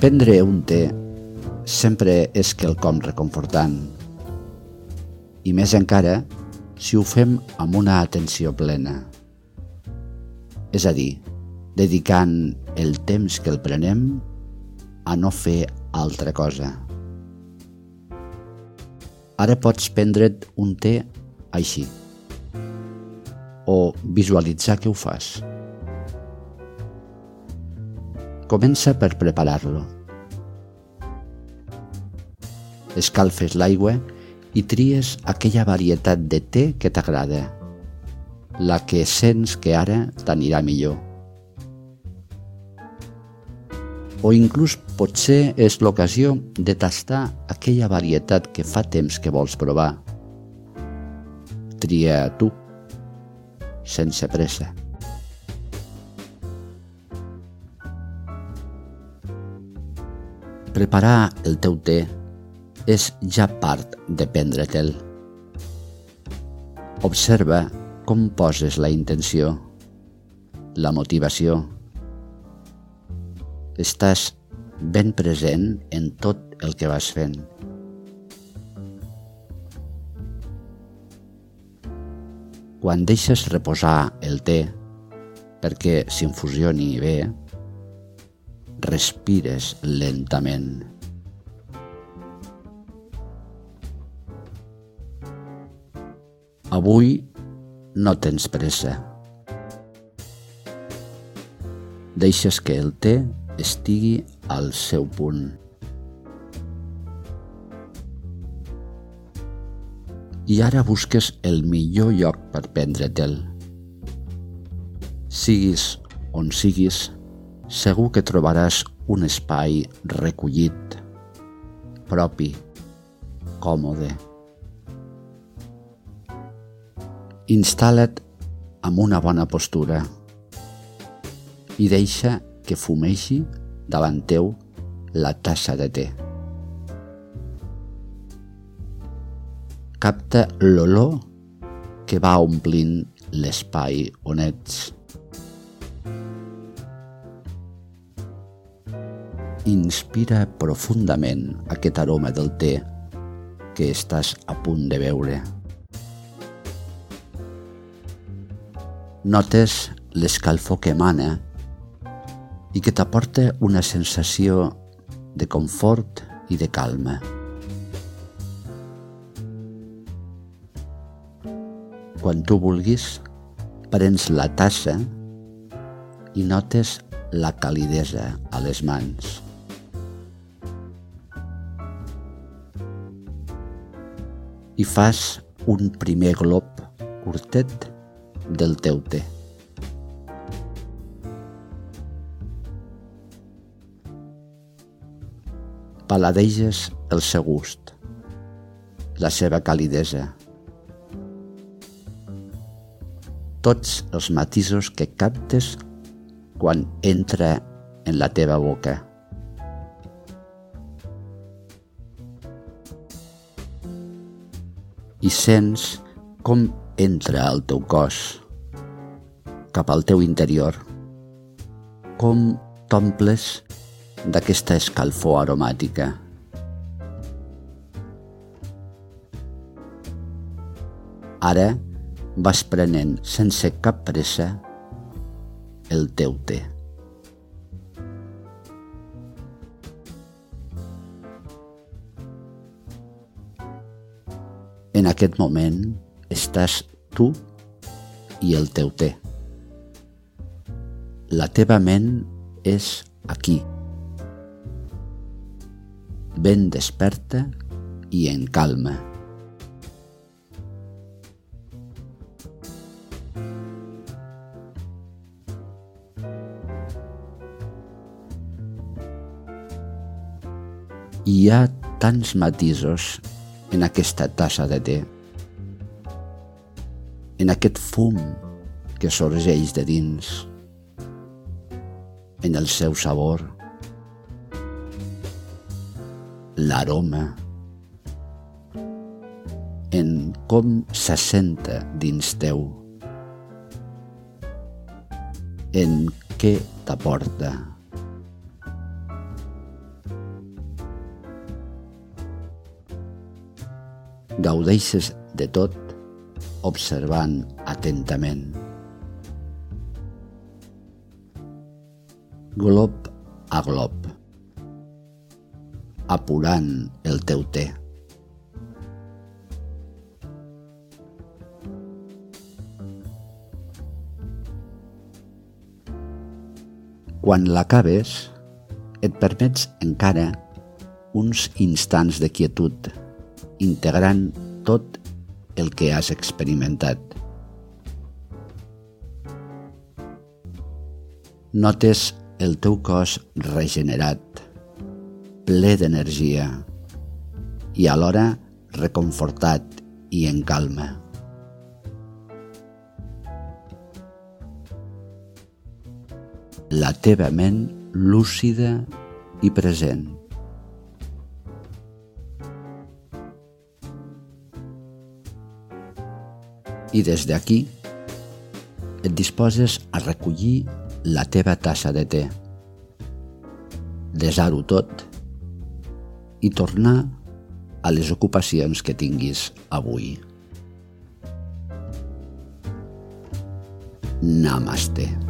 Prendre un té sempre és quelcom reconfortant. I més encara si ho fem amb una atenció plena. És a dir, dedicant el temps que el prenem a no fer altra cosa. Ara pots prendre't un té així o visualitzar que ho fas. Comença per preparar-lo. Escalfes l'aigua i tries aquella varietat de té que t'agrada, la que sents que ara t'anirà millor. O inclús potser és l'ocasió de tastar aquella varietat que fa temps que vols provar. Tria tu, sense pressa. Preparar el teu té és ja part de prendre-te'l. Observa com poses la intenció, la motivació. Estàs ben present en tot el que vas fent. Quan deixes reposar el té perquè s'infusioni bé, respires lentament. Avui no tens pressa. Deixes que el té estigui al seu punt. I ara busques el millor lloc per prendre-te'l. Siguis on siguis, segur que trobaràs un espai recollit, propi, còmode. Instal·la't amb una bona postura i deixa que fumeixi davant teu la tassa de té. Capta l'olor que va omplint l'espai on ets. Inspira profundament aquest aroma del té que estàs a punt de beure. Notes l'escalfor que emana i que t'aporta una sensació de confort i de calma. Quan tu vulguis, prens la tassa i notes la calidesa a les mans. I fas un primer glob curtet del teu té. Paladeges el seu gust, la seva calidesa, tots els matisos que captes quan entra en la teva boca. I sents com entra al teu cos, cap al teu interior, com t'omples d'aquesta escalfor aromàtica. Ara vas prenent sense cap pressa el teu té. En aquest moment estàs tu i el teu té. La teva ment és aquí, ben desperta i en calma. Hi ha tants matisos en aquesta tassa de té, en aquest fum que sorgeix de dins, en el seu sabor, l'aroma, en com s'assenta dins teu, en què t'aporta, gaudeixes de tot observant atentament. Glob a glob, apurant el teu té. Quan l'acabes, et permets encara uns instants de quietud, integrant tot el que has experimentat. Notes el teu cos regenerat, ple d'energia i alhora reconfortat i en calma. la teva ment lúcida i present. I des d'aquí et disposes a recollir la teva tassa de te, desar-ho tot i tornar a les ocupacions que tinguis avui. Namaste.